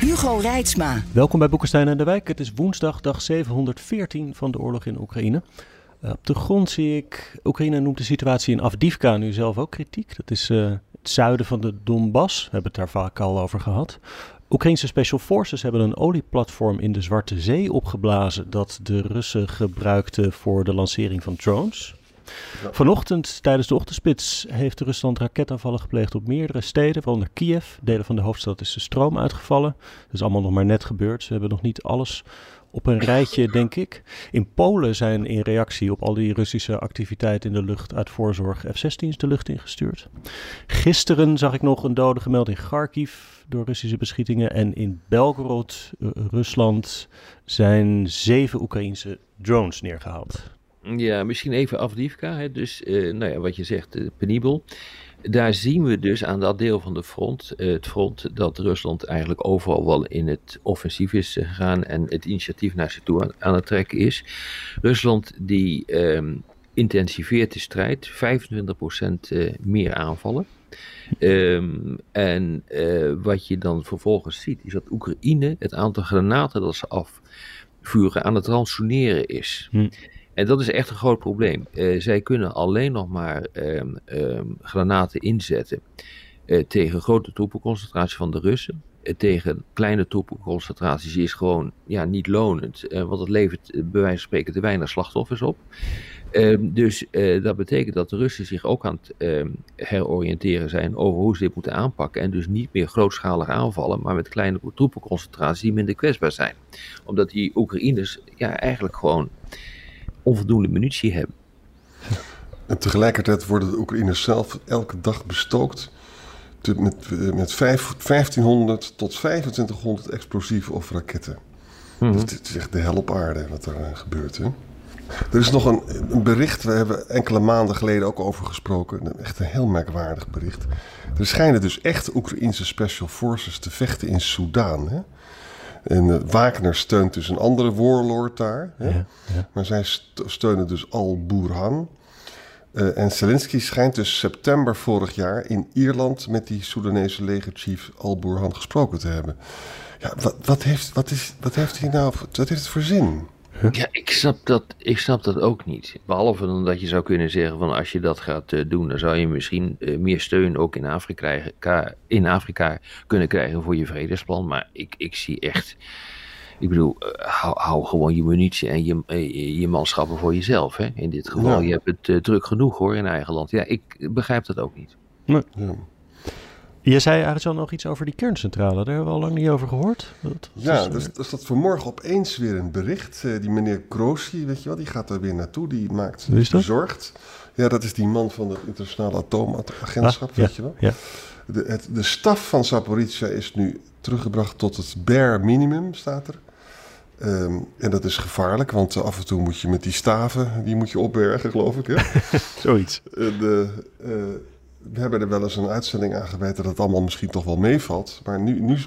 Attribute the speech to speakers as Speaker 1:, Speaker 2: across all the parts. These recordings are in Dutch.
Speaker 1: Hugo Reitsma.
Speaker 2: Welkom bij Boekenstein en de Wijk. Het is woensdag, dag 714 van de oorlog in Oekraïne. Uh, op de grond zie ik, Oekraïne noemt de situatie in Afdivka nu zelf ook kritiek. Dat is uh, het zuiden van de Donbass, we hebben het daar vaak al over gehad. Oekraïnse Special Forces hebben een olieplatform in de Zwarte Zee opgeblazen dat de Russen gebruikten voor de lancering van drones. Vanochtend tijdens de ochtendspits heeft Rusland raketaanvallen gepleegd op meerdere steden, waaronder Kiev. Delen van de hoofdstad is de stroom uitgevallen. Dat is allemaal nog maar net gebeurd. Ze hebben nog niet alles op een rijtje, denk ik. In Polen zijn in reactie op al die Russische activiteiten in de lucht uit voorzorg F-16's de lucht ingestuurd. Gisteren zag ik nog een dode gemeld in Kharkiv door Russische beschietingen. En in Belgorod, uh, Rusland, zijn zeven Oekraïnse drones neergehaald.
Speaker 3: Ja, misschien even Afdivka. Hè. Dus, uh, nou ja, wat je zegt, uh, penibel. Daar zien we dus aan dat deel van de front, uh, het front, dat Rusland eigenlijk overal wel in het offensief is gegaan en het initiatief naar zich toe aan, het trekken is. Rusland die um, intensiveert de strijd, 25% meer aanvallen. Um, en wat je dan vervolgens ziet, is dat Oekraïne het aantal granaten dat ze afvuren aan het ransoneren is. Hm. En dat is echt een groot probleem. Uh, zij kunnen alleen nog maar um, um, granaten inzetten uh, tegen grote troepenconcentraties van de Russen. Uh, tegen kleine troepenconcentraties is gewoon ja, niet lonend, want het levert bij wijze van spreken te weinig slachtoffers op. Ehm, dus dat betekent dat de Russen zich ook aan het heroriënteren zijn over hoe ze dit moeten aanpakken. En dus niet meer grootschalig aanvallen, maar met kleine troepenconcentraties die minder kwetsbaar zijn. Omdat die Oekraïners ja, eigenlijk gewoon onvoldoende munitie hebben.
Speaker 4: En tegelijkertijd worden de Oekraïners zelf elke dag bestookt met, met 1500 tot 2500 explosieven of raketten. Mm -hmm. Dus het is echt de hel op aarde wat er uh, gebeurt. Hè? Er is nog een, een, bericht, we hebben enkele maanden geleden ook over gesproken. Echt een heel merkwaardig bericht. Er schijnen dus echt Oekraïnse special forces te vechten in Soudaan. Hè? En uh, Wagner steunt dus een andere warlord daar. Hè? Ja, ja. Maar zij st steunen dus Al-Burhan. Uh, en Zelensky schijnt dus september vorig jaar in Ierland met die Soedanese legerchief Al-Burhan gesproken te hebben. Ja, wat, wat, heeft, wat, is, wat heeft hij nou wat heeft het voor zin?
Speaker 3: Ja, ik snap, dat, ik snap dat ook niet. Behalve dan dat je zou kunnen zeggen van als je dat gaat uh, doen, dan zou je misschien uh, meer steun ook in Afrika, in Afrika kunnen krijgen voor je vredesplan. Maar ik, ik zie echt, ik bedoel, uh, hou, hou, gewoon je munitie en je, je manschappen voor jezelf. Hè? In dit geval, ja. je hebt het druk genoeg hoor in eigen land. Ja, ik begrijp dat ook niet.
Speaker 2: Nee. Ja. Je zei eigenlijk al nog iets over die kerncentrale. Daar hebben we al lang niet over gehoord.
Speaker 4: Dat, dat ja, is, dus, er staat vanmorgen opeens weer een bericht. Uh, die meneer Grossi, weet je wel, die gaat daar weer naartoe. Die maakt zich bezorgd. Ja, dat is die man van het internationale atoomagentschap, ah, weet
Speaker 2: ja,
Speaker 4: je wel.
Speaker 2: Ja.
Speaker 4: De, het, de staf van Zaporizhia is nu teruggebracht tot het bare minimum, staat er. Um, en dat is gevaarlijk, want uh, af en toe moet je met die staven, die moet je opbergen, geloof ik. Hè?
Speaker 2: Zoiets.
Speaker 4: de, uh, we hebben er wel eens een uitzending aan gewijd dat het allemaal misschien toch wel meevalt. Maar nu, nu,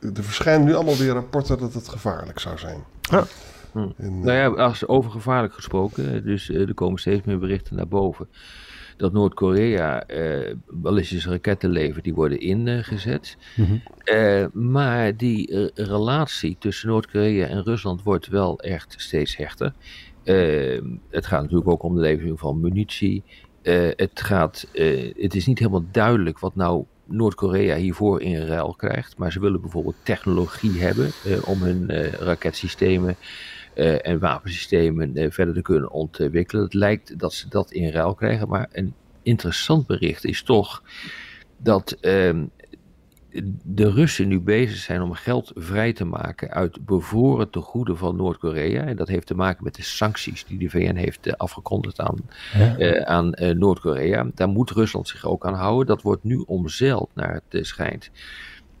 Speaker 4: er verschijnen nu allemaal weer rapporten dat het gevaarlijk zou zijn.
Speaker 3: Ja. Hm. En, nou ja, als over gevaarlijk gesproken, dus uh, er komen steeds meer berichten naar boven. Dat Noord-Korea uh, ballistische raketten levert, die worden ingezet. Mm -hmm. uh, maar die relatie tussen Noord-Korea en Rusland wordt wel echt steeds hechter. het gaat natuurlijk ook om de levering van munitie, uh, het, gaat, uh, het is niet helemaal duidelijk wat nou Noord-Korea hiervoor in ruil krijgt. Maar ze willen bijvoorbeeld technologie hebben uh, om hun raketsystemen en wapensystemen verder te kunnen ontwikkelen. Het lijkt dat ze dat in ruil krijgen. Maar een interessant bericht is toch dat ehm, de Russen nu bezig zijn om geld vrij te maken uit bevoren tegoeden van Noord-Korea. En dat heeft te maken met de sancties die de VN heeft uh, afgekondigd aan, ja. uh, aan uh, Noord-Korea. Daar moet Rusland zich ook aan houden. Dat wordt nu omzeild naar het schijnt.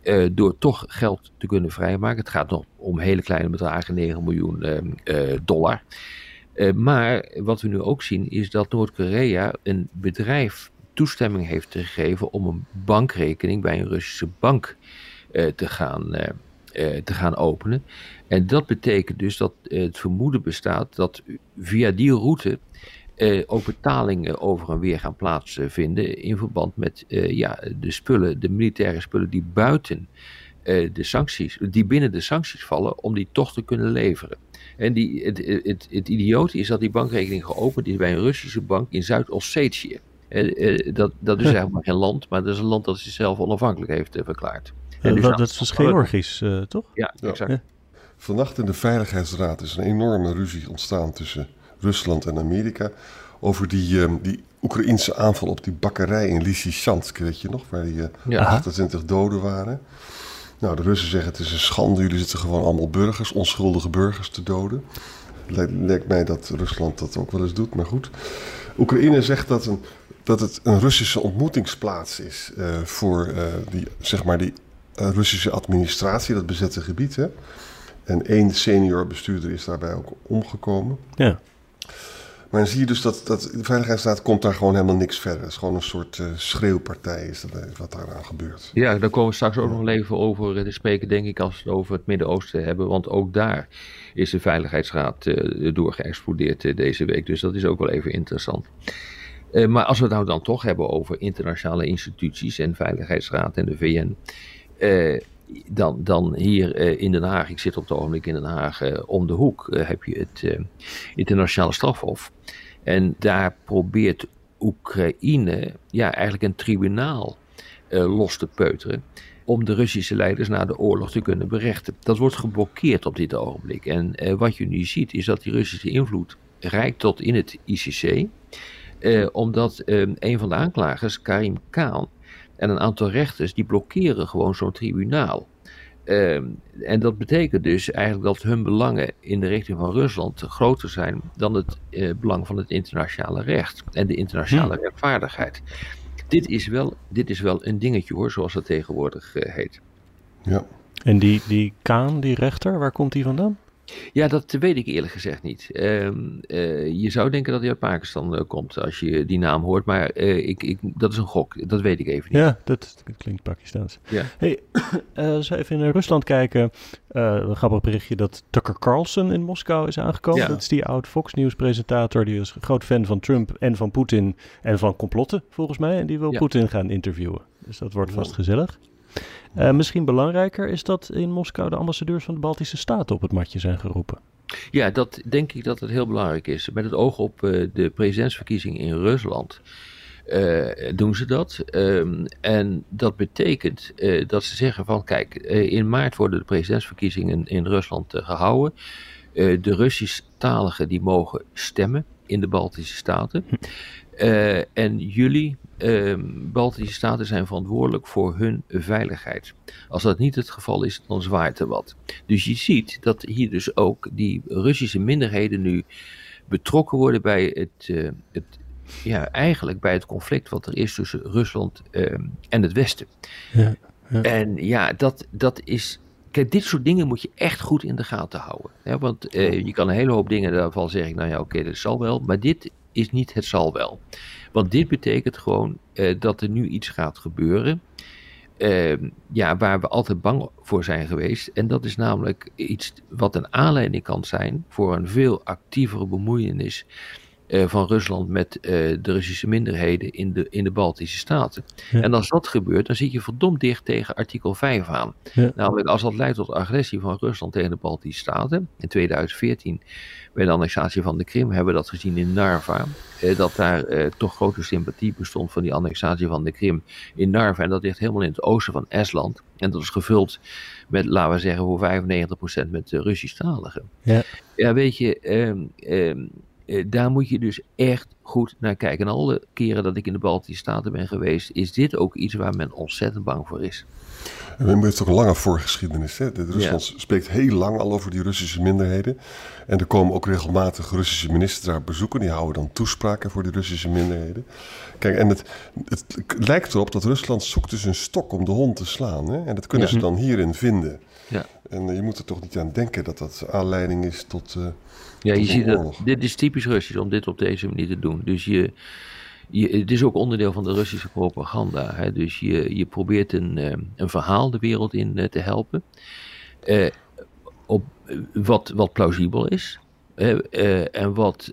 Speaker 3: uh, door toch geld te kunnen vrijmaken. Het gaat nog om hele kleine bedragen, 9 miljoen dollar. maar wat we nu ook zien is dat Noord-Korea een bedrijf toestemming heeft gegeven om een bankrekening bij een Russische bank te, gaan, te gaan openen. En dat betekent dus dat het vermoeden bestaat dat via die route ook betalingen over en weer gaan plaatsvinden in verband met ja, de spullen, de militaire spullen die buiten de sancties, die binnen de sancties vallen, om die toch te kunnen leveren. En die, het, het, het idioot is dat die bankrekening geopend is bij een Russische bank in Zuid-Ossetië. Dat, dat is eigenlijk maar geen land, maar dat is een land dat zichzelf onafhankelijk heeft verklaard.
Speaker 2: En dus dat, dat is Georgisch, toch?
Speaker 3: Ja, exact.
Speaker 4: Vannacht in de Veiligheidsraad is een enorme ruzie ontstaan tussen Rusland en Amerika. Over die, uh, die Oekraïnse aanval op die bakkerij in Lysychansk, weet je nog? Waar die uh, ja. 28 doden waren. Nou, de Russen zeggen het is een schande. Jullie zitten gewoon allemaal burgers, onschuldige burgers te doden. Lijkt mij dat Rusland dat ook wel eens doet, maar goed. Oekraïne zegt dat, een, dat het een Russische ontmoetingsplaats is uh, voor uh, die, zeg maar die uh, Russische administratie, dat bezette gebied. Hè? En één senior bestuurder is daarbij ook omgekomen.
Speaker 2: Ja.
Speaker 4: Maar dan zie je dus dat, dat de Veiligheidsraad komt daar gewoon helemaal niks verder. Het is gewoon een soort uh, schreeuwpartij is dat, wat daaraan gebeurt.
Speaker 3: Ja, daar komen we straks ook nog even over te spreken, denk ik, als we het over het Midden-Oosten hebben. Want ook daar is de Veiligheidsraad uh, door geëxplodeerd uh, deze week. Dus dat is ook wel even interessant. Maar als we het nou dan toch hebben over internationale instituties en Veiligheidsraad en de VN dan, dan hier uh, in Den Haag, ik zit op het ogenblik in Den Haag, om de hoek heb je het internationale strafhof. En daar probeert Oekraïne ja, eigenlijk een tribunaal los te peuteren om de Russische leiders na de oorlog te kunnen berechten. Dat wordt geblokkeerd op dit ogenblik. En wat je nu ziet is dat die Russische invloed reikt tot in het ICC. Omdat een van de aanklagers, Karim Khan, en een aantal rechters die blokkeren gewoon zo'n tribunaal. Uh, en dat betekent dus eigenlijk dat hun belangen in de richting van Rusland groter zijn dan het uh, belang van het internationale recht en de internationale hm. rechtvaardigheid. Dit is, wel, dit is wel een dingetje hoor, zoals dat tegenwoordig uh, heet.
Speaker 4: Ja.
Speaker 2: En die, die Kaan, die rechter, waar komt die vandaan?
Speaker 3: Ja, dat weet ik eerlijk gezegd niet. Uh, uh, je zou denken dat hij uit Pakistan uh, komt als je die naam hoort, maar eh, ik, ik, dat is een gok. Dat weet ik even niet.
Speaker 2: Ja, dat, klinkt Pakistaans. Ja. Hey, als we even in Rusland kijken, een grappig berichtje dat Tucker Carlson in Moskou is aangekomen. Ja. Dat is die oud Fox News presentator, die is groot fan van Trump en van Poetin en van complotten volgens mij. En die wil ja. Poetin gaan interviewen. Dus dat wordt vast gezellig. Uh, misschien belangrijker is dat in Moskou de ambassadeurs van de Baltische Staten op het matje zijn geroepen.
Speaker 3: Ja, dat denk ik dat het heel belangrijk is. Met het oog op uh, de presidentsverkiezing in Rusland uh, doen ze dat. Um, en dat betekent dat ze zeggen van kijk, in maart worden de presidentsverkiezingen in Rusland gehouden. de Russisch-taligen die mogen stemmen in de Baltische Staten. Uh, en jullie, uh, Baltische Staten, zijn verantwoordelijk voor hun veiligheid. Als dat niet het geval is, dan zwaait er wat. Dus je ziet dat hier dus ook die Russische minderheden nu betrokken worden bij het, uh, het ja, eigenlijk bij het conflict wat er is tussen Rusland ehm, en het Westen. Ja, ja. En ja, dat, dat is Kijk, dit soort dingen moet je echt goed in de gaten houden. Hè? Want uh, je kan een hele hoop dingen daarvan zeggen, nou ja, oké, okay, dat zal wel. Maar dit is niet het zal wel. Want dit betekent gewoon uh, dat er nu iets gaat gebeuren. Uh, ja, waar we altijd bang voor zijn geweest. En dat is namelijk iets wat een aanleiding kan zijn voor een veel actievere bemoeienis uh, van Rusland met de Russische minderheden in de, in de Baltische Staten. Ja. En als dat gebeurt, dan zit je verdomd dicht tegen artikel 5 aan. Ja. Namelijk als dat leidt tot agressie van Rusland tegen de Baltische Staten. In 2014 bij de annexatie van de Krim hebben we dat gezien in Narva. Eh, dat daar eh, toch grote sympathie bestond van die annexatie van de Krim in Narva. En dat ligt helemaal in het oosten van Estland. En dat is gevuld met, laten we zeggen, voor 95% met Russisch-taligen. Ja. ja, weet je, ehm, ehm, eh, daar moet je dus echt goed naar kijken. En alle keren dat ik in de Baltische Staten ben geweest, is dit ook iets waar men ontzettend bang voor is.
Speaker 4: We heeft ook een lange voorgeschiedenis. Hè? De Rusland spreekt heel lang al over die Russische minderheden. En er komen ook regelmatig Russische ministers daar bezoeken. Die houden dan toespraken voor de Russische minderheden. Kijk, en het, het lijkt erop dat Rusland zoekt dus een stok om de hond te slaan. Hè? En dat kunnen ze dan hierin vinden. Ja. En uh, je moet er toch niet aan denken dat dat aanleiding is tot. Uh,
Speaker 3: ja, je ziet dat. Dit is typisch Russisch om dit op deze manier te doen. Dus je je, het is ook onderdeel van de Russische propaganda. Hè? Dus je, je probeert een, eh, een verhaal de wereld in eh, te helpen. Uh, op, wat, wat plausibel is. en wat,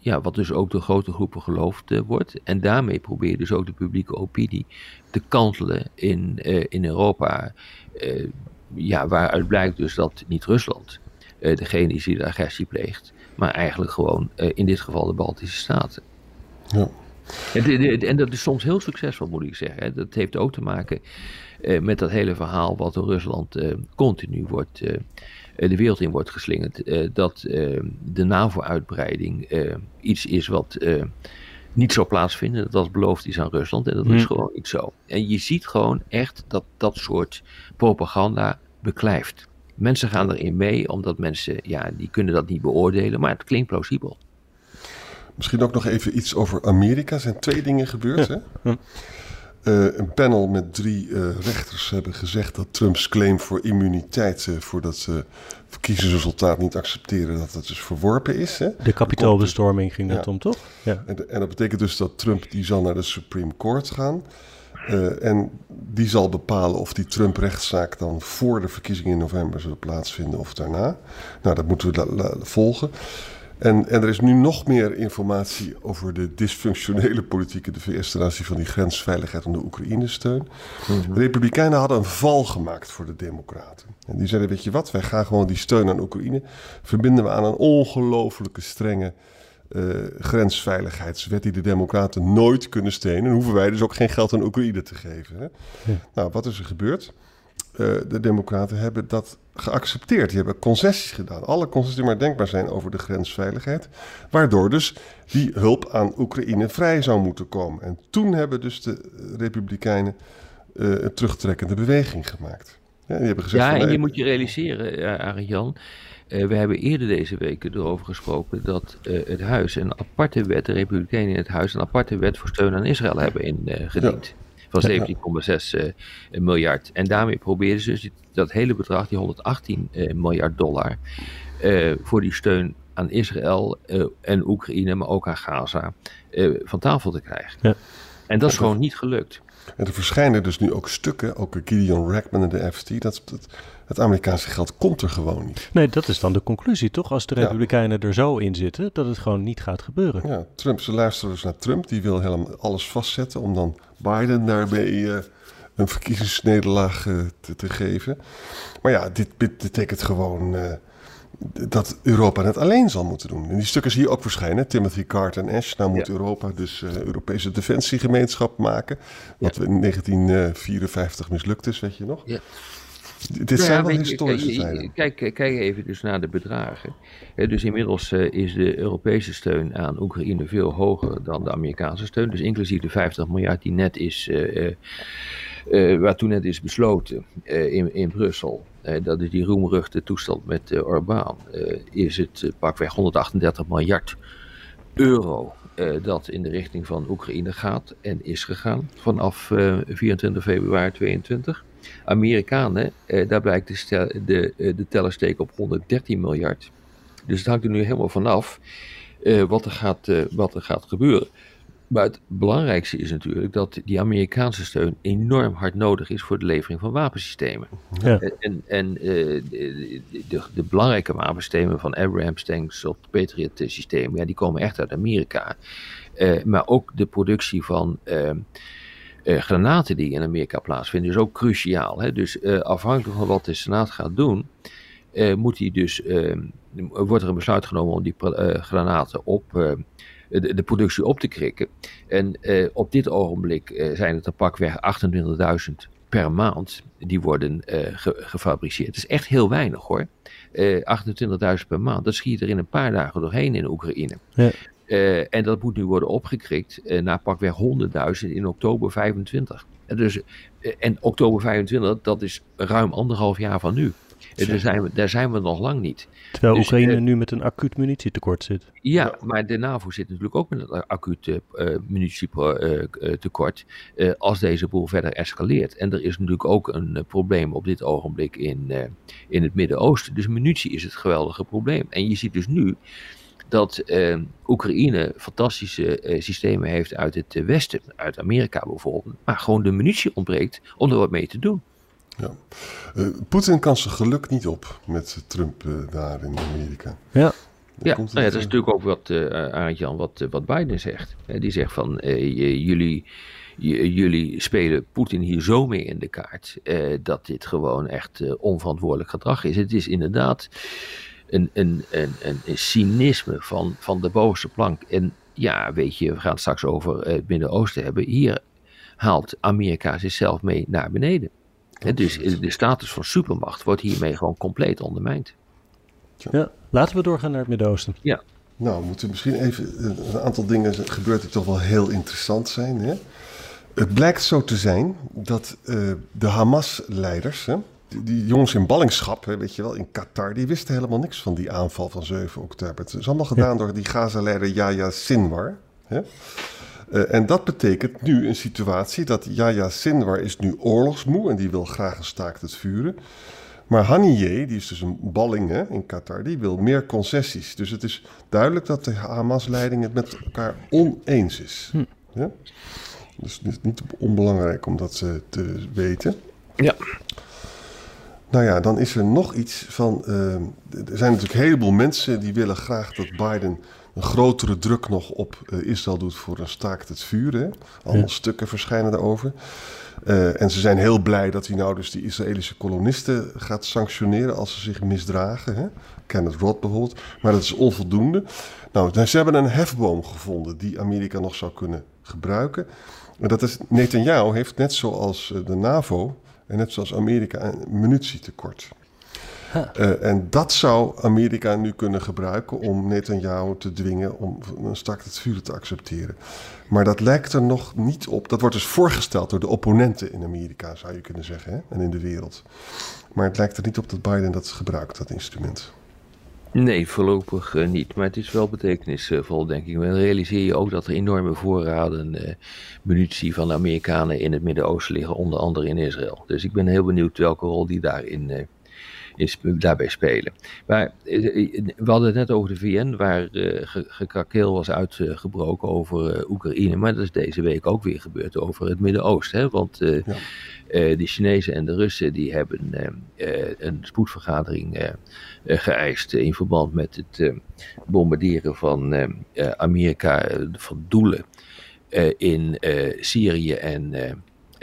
Speaker 3: ja, wat dus ook door grote groepen geloofd wordt. En daarmee probeer je dus ook de publieke opinie te kantelen in, in Europa. ja, waaruit blijkt dus dat niet Rusland degene is die de agressie pleegt. Maar eigenlijk gewoon in dit geval de Baltische Staten. Ja. En dat is soms heel succesvol, moet ik zeggen. Dat heeft ook te maken eh, met dat hele verhaal wat door Rusland eh, continu wordt, eh, de wereld in wordt geslingerd. dat de NAVO-uitbreiding iets is wat niet zou plaatsvinden. Dat dat beloofd is aan Rusland. En dat is hmm. gewoon niet zo. En je ziet gewoon echt dat dat soort propaganda beklijft. Mensen gaan erin mee, omdat mensen, ja, die kunnen dat niet beoordelen, maar het klinkt plausibel.
Speaker 4: Misschien ook nog even iets over Amerika. Er zijn twee dingen gebeurd. Hè? Uh, een panel met drie uh, rechters hebben gezegd dat Trumps claim voor immuniteit, uh, voordat ze verkiezingsresultaat niet accepteren, dat dat dus verworpen is. Hè?
Speaker 2: De kapitoolbestorming ging dat om, toch?
Speaker 4: Ja. En, en, dat betekent dus dat Trump die zal naar de Supreme Court gaan. En die zal bepalen of die Trump-rechtszaak dan voor de verkiezingen in november zullen plaatsvinden of daarna. Nou, dat moeten we volgen. En, en er is nu nog meer informatie over de dysfunctionele politiek in de VS ten aanzien van die grensveiligheid en de Oekraïne-steun. Mhm. De Republikeinen hadden een val gemaakt voor de Democraten. En die zeiden: Weet je wat, wij gaan gewoon die steun aan Oekraïne verbinden we aan een ongelooflijke strenge uh, grensveiligheidswet die de Democraten nooit kunnen steunen. En hoeven wij dus ook geen geld aan Oekraïne te geven. Hè? Nou, wat is er gebeurd? Uh, de Democraten hebben dat geaccepteerd. Die hebben concessies gedaan. Alle concessies die maar denkbaar zijn over de grensveiligheid. Waardoor dus die hulp aan Oekraïne vrij zou moeten komen. En toen hebben dus de Republikeinen uh, een terugtrekkende beweging gemaakt.
Speaker 3: Ja, die hebben gezegd ja en je moet je realiseren, Arjan. Uh, we hebben eerder deze week erover gesproken dat uh, het huis een aparte wet, de Republikeinen in het huis, een aparte wet voor steun aan Israël hebben ingediend. Ja van 17,6 uh, eh, miljard. En daarmee proberen ze dus dat hele bedrag, die 118 uh, miljard dollar, uh, voor die steun aan Israël en Oekraïne, maar ook aan Gaza, van tafel te krijgen. Ja. En dat is gewoon niet gelukt.
Speaker 4: En er verschijnen dus nu ook stukken, ook Gideon Rackman en de FT, dat, dat het Amerikaanse geld komt er gewoon niet.
Speaker 2: Nee, dat is dan de conclusie, toch? Als de Republikeinen er zo in zitten, dat het gewoon niet gaat gebeuren.
Speaker 4: Ja, Trump, ze luisteren dus naar Trump, die wil helemaal alles vastzetten om dan Biden daarmee uh, een verkiezingsnederlaag uh, te, te, geven. Maar ja, dit, betekent gewoon uh, dat Europa het alleen zal moeten doen. En die stukken zie je ook verschijnen. Timothy Carter en Ash. Nou moet Europa dus Europese defensiegemeenschap maken. Wat ja. in 1954 mislukt is, weet je nog? Ja. Dit zijn wel historische tijden.
Speaker 3: Kijk, kijk even dus naar de bedragen. dus inmiddels uh, is de Europese steun aan Oekraïne veel hoger dan de Amerikaanse steun. Dus inclusief de 50 miljard die net is, uh, uh, waar toen net is besloten in, in Brussel. dat is die roemruchte toestand met Orbán. is het pakweg 138 miljard euro dat in de richting van Oekraïne gaat en is gegaan vanaf 24 februari 2022. Amerikanen, eh, daar blijkt de, stel, de, eh, de teller steken op 113 miljard. Dus het hangt er nu helemaal vanaf eh, wat, er gaat, eh, wat er gaat gebeuren. Maar het belangrijkste is natuurlijk dat die Amerikaanse steun enorm hard nodig is voor de levering van wapensystemen. Ja. En, en de, de, de, belangrijke wapensystemen van Abrams tanks of Patriot systemen, ja, die komen echt uit Amerika. Maar ook de productie van uh, granaten die in Amerika plaatsvinden is ook cruciaal. Hè? Dus uh, afhankelijk van wat de Senaat gaat doen, uh, moet hij dus, wordt er een besluit genomen om die granaten op de, de, productie op te krikken. En op dit ogenblik zijn het er pakweg 28.000 per maand die worden ge gefabriceerd. Dat is echt heel weinig hoor. 28.000 per maand, dat schiet er in een paar dagen doorheen in Oekraïne. Ja. Uh, en dat moet nu worden opgekrikt uh, naar pakweg 100.000 in oktober 25. dus, en oktober 25, dat is ruim anderhalf jaar van nu. Daar zijn, we, daar zijn we nog lang niet.
Speaker 2: Terwijl dus, Oekraïne nu met een acuut munitietekort zit.
Speaker 3: Ja, maar de NAVO zit natuurlijk ook met een acuut munitietekort als deze boel verder escaleert. En er is natuurlijk ook een probleem op dit ogenblik in, in het Midden-Oosten. Dus munitie is het geweldige probleem. En je ziet dus nu dat Oekraïne fantastische systemen heeft uit het Westen, uit Amerika bijvoorbeeld, maar gewoon de munitie ontbreekt om er wat mee te doen.
Speaker 4: Ja. Uh, Poetin kan zijn geluk niet op met Trump uh, daar in Amerika.
Speaker 3: Ja. Ja, nou ja, dat is natuurlijk ook wat, uh, wat, wat Biden zegt. die zegt van, jullie, jullie spelen Poetin hier zo mee in de kaart, dat dit gewoon echt onverantwoordelijk gedrag is. Het is inderdaad een, een, een, een, cynisme van, van de bovenste plank. En ja, weet je, we gaan het straks over het Midden-Oosten hebben. Hier haalt Amerika zichzelf mee naar beneden dus de status van supermacht wordt hiermee gewoon compleet ondermijnd.
Speaker 2: Ja, laten we doorgaan naar het Midden-Oosten.
Speaker 3: Ja.
Speaker 4: Nou, we moeten misschien even een aantal dingen gebeurt die toch wel heel interessant zijn. Hè? Het blijkt zo te zijn dat uh, de Hamas-leiders, die, jongens in ballingschap, weet je wel, in Qatar, die wisten helemaal niks van die aanval van 7 oktober. Het is allemaal gedaan door die Gaza-leider Yahya Sinwar. Hè? Uh, en dat betekent nu een situatie dat Yahya Sinwar is nu oorlogsmoe en die wil graag een staakt het vuren. Maar Haniyeh, die is dus een balling hè, in Qatar, die wil meer concessies. Dus het is duidelijk dat de Hamas-leiding het met elkaar oneens is. Hm. Ja? Dus het is niet onbelangrijk om dat te weten.
Speaker 3: Ja.
Speaker 4: Nou ja, dan is er nog iets van. Uh, er zijn natuurlijk een heleboel mensen die willen graag dat Biden een grotere druk nog op uh, Israël doet voor een staakt het vuren. Allemaal stukken verschijnen daarover. Uh, en ze zijn heel blij dat hij nou dus die Israëlische kolonisten gaat sanctioneren als ze zich misdragen. Hè? Kenneth Roth bijvoorbeeld. Maar dat is onvoldoende. Nou, ze hebben een hefboom gevonden die Amerika nog zou kunnen gebruiken. En dat is, Netanyahu heeft net zoals eh, de NAVO en net zoals Amerika een munitietekort. Uh, en dat zou Amerika nu kunnen gebruiken om Netanyahu te dwingen om een start het vuur te accepteren. Maar dat lijkt er nog niet op. Dat wordt dus voorgesteld door de opponenten in Amerika, zou je kunnen zeggen, hè? en in de wereld. Maar het lijkt er niet op dat Biden dat gebruikt, dat instrument.
Speaker 3: Nee, voorlopig uh, niet. Maar het is wel betekenisvol, denk ik. Dan realiseer je ook dat er enorme voorraden uh, munitie van de Amerikanen in het Midden-Oosten liggen, onder andere in Israël. Dus ik ben heel benieuwd welke rol die daarin uh, is, daarbij spelen. Maar eh, eh, we hadden het net over de VN, waar gekrakeel was uitgebroken over Oekraïne. Maar dat is deze week ook weer gebeurd over het Midden-Oosten. Want ja. de Chinezen en de Russen die hebben een spoedvergadering geëist in verband met het bombarderen van Amerika van doelen in Syrië en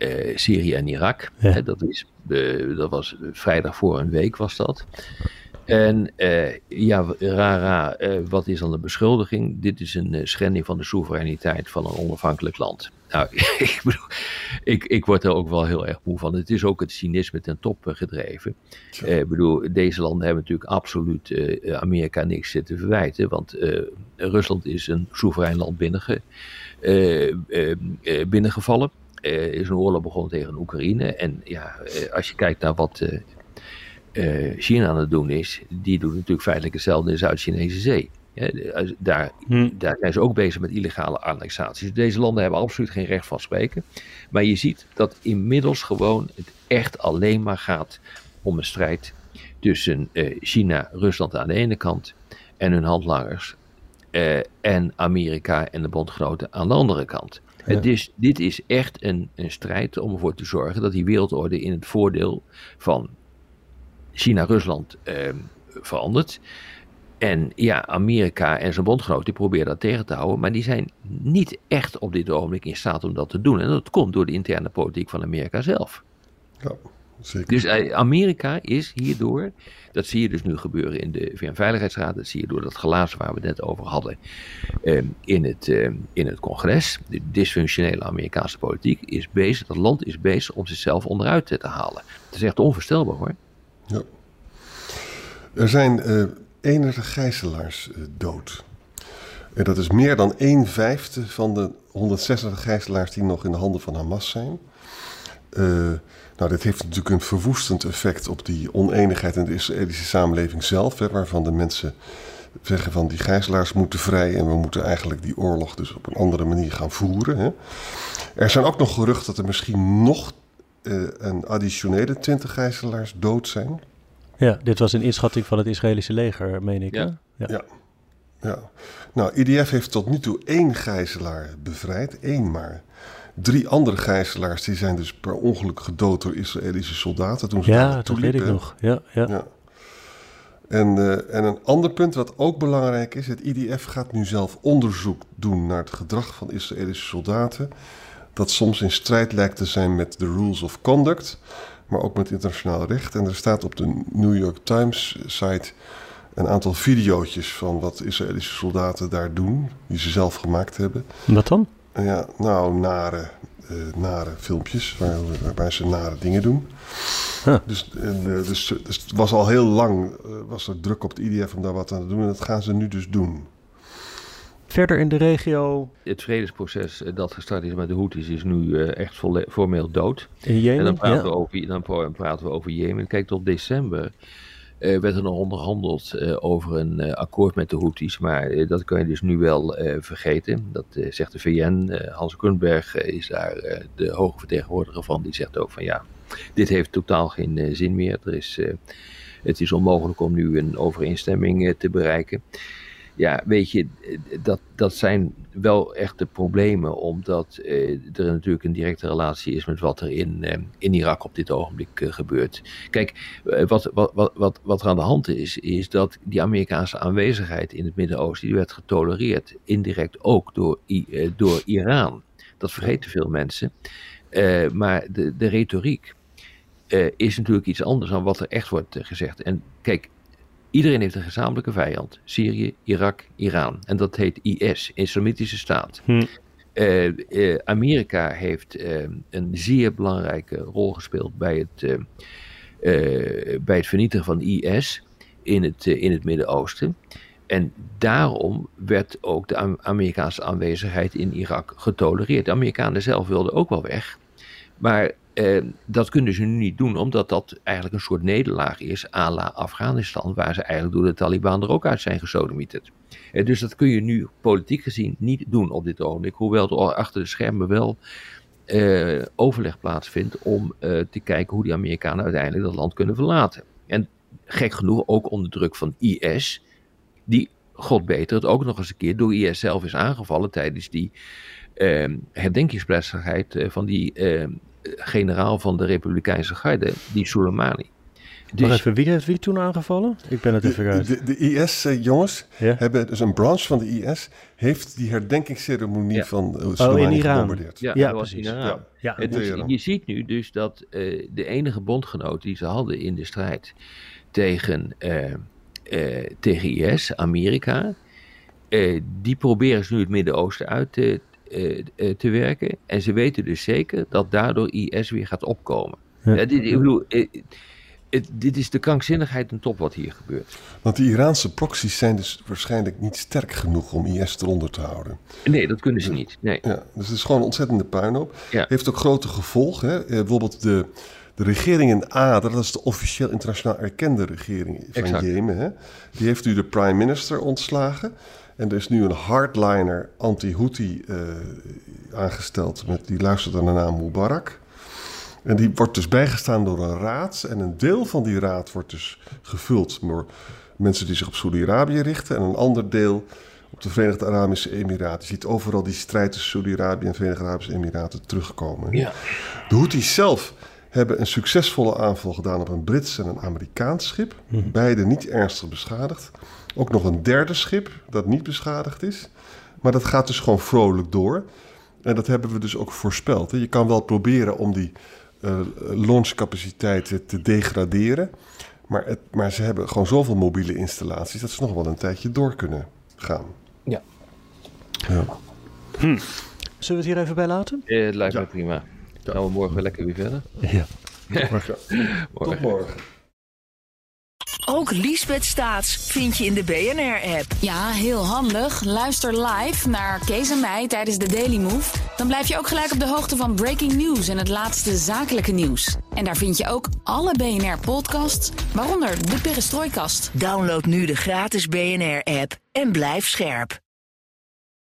Speaker 3: uh, Syrië en Irak. Ja. dat, is, uh, dat was vrijdag voor een week was dat. En ja, rara, wat is dan de beschuldiging? Dit is een schending van de soevereiniteit van een onafhankelijk land. Nou, ik bedoel, ik, ik word er ook wel heel erg moe van. Het is ook het cynisme ten top gedreven. Ik bedoel, deze landen hebben natuurlijk absoluut Amerika niks te verwijten. Want Rusland is een soeverein land binnenge, binnengevallen uh, is een oorlog begonnen tegen Oekraïne. En ja, als je kijkt naar wat China aan het doen is, die doet natuurlijk feitelijk hetzelfde in de Zuid-Chinese Zee. Ja, daar, hm. daar zijn ze ook bezig met illegale annexaties. Deze landen hebben absoluut geen recht van spreken. Maar je ziet dat inmiddels gewoon het echt alleen maar gaat om een strijd tussen China, Rusland aan de ene kant en hun handlangers. en Amerika en de bondgenoten aan de andere kant. Het is, dit is echt een, een strijd om ervoor te zorgen dat die wereldorde in het voordeel van China-Rusland eh, verandert. En ja, Amerika en zijn bondgenoten die proberen dat tegen te houden, maar die zijn niet echt op dit ogenblik in staat om dat te doen. En dat komt door de interne politiek van Amerika zelf.
Speaker 4: Ja. Zeker.
Speaker 3: Dus eh, Amerika is hierdoor, dat zie je dus nu gebeuren in de VN-veiligheidsraad, dat zie je door dat glazen waar we het net over hadden ehm, in, het, ehm, in het congres. De dysfunctionele Amerikaanse politiek is bezig, dat land is bezig om zichzelf onderuit te halen. Dat is echt onvoorstelbaar hoor.
Speaker 4: Ja. Er zijn uh, enige gijzelaars uh, dood. En dat is meer dan een vijfde van de 160 gijzelaars die nog in de handen van Hamas zijn. Uh, nou, dit heeft natuurlijk een verwoestend effect op die oneenigheid in de Israëlische samenleving zelf, hè, waarvan de mensen zeggen van die gijzelaars moeten vrij en we moeten eigenlijk die oorlog dus op een andere manier gaan voeren. Hè. Er zijn ook nog geruchten dat er misschien nog uh, een additionele 20 gijzelaars dood zijn.
Speaker 2: Ja, dit was een inschatting van het Israëlische leger, meen ik.
Speaker 4: Ja. ja. ja. ja. Nou, IDF heeft tot nu toe één gijzelaar bevrijd, één maar. Drie andere gijzelaars die zijn dus per ongeluk gedood door Israëlische soldaten. Toen ze
Speaker 2: ja, dat weet ik nog. Ja, ja. ja.
Speaker 4: En, uh, en een ander punt wat ook belangrijk is: het IDF gaat nu zelf onderzoek doen naar het gedrag van Israëlische soldaten. Dat soms in strijd lijkt te zijn met de rules of conduct, maar ook met internationaal recht. En er staat op de New York Times site een aantal video's van wat Israëlische soldaten daar doen, die ze zelf gemaakt hebben.
Speaker 2: Wat dan?
Speaker 4: Ja, nou, nare, uh, nare filmpjes waar, waarbij ze nare dingen doen. Dus, en, uh, dus, dus, het was al heel lang uh, was er druk op het IDF om daar wat aan te doen. En dat gaan ze nu dus doen.
Speaker 2: Verder in de regio.
Speaker 3: Het vredesproces dat gestart is met de Houthis is nu echt formeel dood.
Speaker 2: In Jemen?
Speaker 3: En dan praten, we over, dan praten we over Jemen. Kijk, tot december uh, werd er nog onderhandeld uh, over een uh, akkoord met de Houthis. Maar dat kan je dus nu wel vergeten. Dat zegt de VN. Hans Grunberg is daar de hoge vertegenwoordiger van. Die zegt ook van ja, dit heeft totaal geen zin meer. Er is, het is onmogelijk om nu een overeenstemming te bereiken ja, weet je, dat, dat zijn wel echte problemen, omdat eh, er natuurlijk een directe relatie is met wat er in, eh, in Irak op dit ogenblik eh, gebeurt. Kijk, wat, wat, wat, wat, wat er aan de hand is, is dat die Amerikaanse aanwezigheid in het Midden-Oosten, die werd getolereerd, indirect ook door, door Iran. Dat vergeten veel mensen. Maar de, de retoriek is natuurlijk iets anders dan wat er echt wordt gezegd. En kijk, Iedereen heeft een gezamenlijke vijand. Syrië, Irak, Iran. En dat heet IS, Islamitische Staat. Hm. Uh, uh, Amerika heeft uh, een zeer belangrijke rol gespeeld bij het, bij het vernietigen van IS in het, in het Midden-Oosten. En daarom werd ook de Amerikaanse aanwezigheid in Irak getolereerd. De Amerikanen zelf wilden ook wel weg. Maar eh, dat kunnen ze nu niet doen, omdat dat eigenlijk een soort nederlaag is à la Afghanistan, waar ze eigenlijk door de Taliban er ook uit zijn gesodemieterd. Eh, dus dat kun je nu politiek gezien niet doen op dit ogenblik, hoewel er achter de schermen wel eh, overleg plaatsvindt om te kijken hoe die Amerikanen uiteindelijk dat land kunnen verlaten. En gek genoeg ook onder druk van IS, die, god beter, het ook nog eens een keer door IS zelf is aangevallen tijdens die uh, herdenkingsplechtigheid van die generaal van de Republikeinse garde, die Soleimani.
Speaker 2: Dus, maar even, wie heeft wie toen aangevallen? Ik ben het even
Speaker 4: uit. De, de, IS-jongens eh, hebben, dus een branche van de IS, heeft die herdenkingsceremonie van uh, Soleimani oh, in Iran. gebombardeerd.
Speaker 3: Ja, ja precies. Ja. Ja. Dus, je ziet nu dus dat uh, de enige bondgenoot die ze hadden in de strijd tegen, uh, tegen IS, Amerika, die proberen ze nu het Midden-Oosten uit te, uh, te werken. En ze weten dus zeker dat daardoor IS weer gaat opkomen. Ja. dit, ik bedoel, het, dit is de krankzinnigheid en top wat hier gebeurt.
Speaker 4: Want die Iraanse proxies zijn dus waarschijnlijk niet sterk genoeg om IS eronder te houden.
Speaker 3: Nee, dat kunnen ze niet. Nee.
Speaker 4: Ja, dus het is gewoon een ontzettende puinhoop. Ja. Heeft ook grote gevolgen. Hè? bijvoorbeeld de, de regering in Aden, dat is de officieel internationaal erkende regering van exact. Jemen. Hè? Die heeft nu de prime minister ontslagen. En er is nu een hardliner anti-Houthi uh, aangesteld. Met, die luistert naar de naam Mubarak. En die wordt dus bijgestaan door een raad. En een deel van die raad wordt dus gevuld door mensen die zich op Saudi-Arabië richten. En een ander deel op de Verenigde Arabische Emiraten. Je ziet overal die strijd tussen Saudi-Arabië en de Verenigde Arabische Emiraten terugkomen. Ja. De Houthis zelf hebben een succesvolle aanval gedaan op een Brits en een Amerikaans schip. Mhm. Beide niet ernstig beschadigd. Ook nog een derde schip dat niet beschadigd is. Maar dat gaat dus gewoon vrolijk door. En dat hebben we dus ook voorspeld. Je kan wel proberen om die uh, launchcapaciteit te degraderen. Maar, het, maar ze hebben gewoon zoveel mobiele installaties dat ze nog wel een tijdje door kunnen gaan.
Speaker 3: Ja.
Speaker 4: ja.
Speaker 2: Hm. Zullen we het hier even bij laten?
Speaker 3: Eh, het lijkt me prima. Dan gaan we morgen lekker weer verder.
Speaker 2: Ja.
Speaker 4: Morgen. Tot morgen.
Speaker 1: Ook Liesbeth Staats vind je in de BNR-app.
Speaker 5: Ja, heel handig. Luister live naar Kees en mij tijdens de Daily Move
Speaker 1: Dan blijf je ook gelijk op de hoogte van breaking news en het laatste zakelijke nieuws. En daar vind je ook alle BNR-podcasts, waaronder de Perestrooikast.
Speaker 5: Download nu de gratis BNR-app en blijf scherp.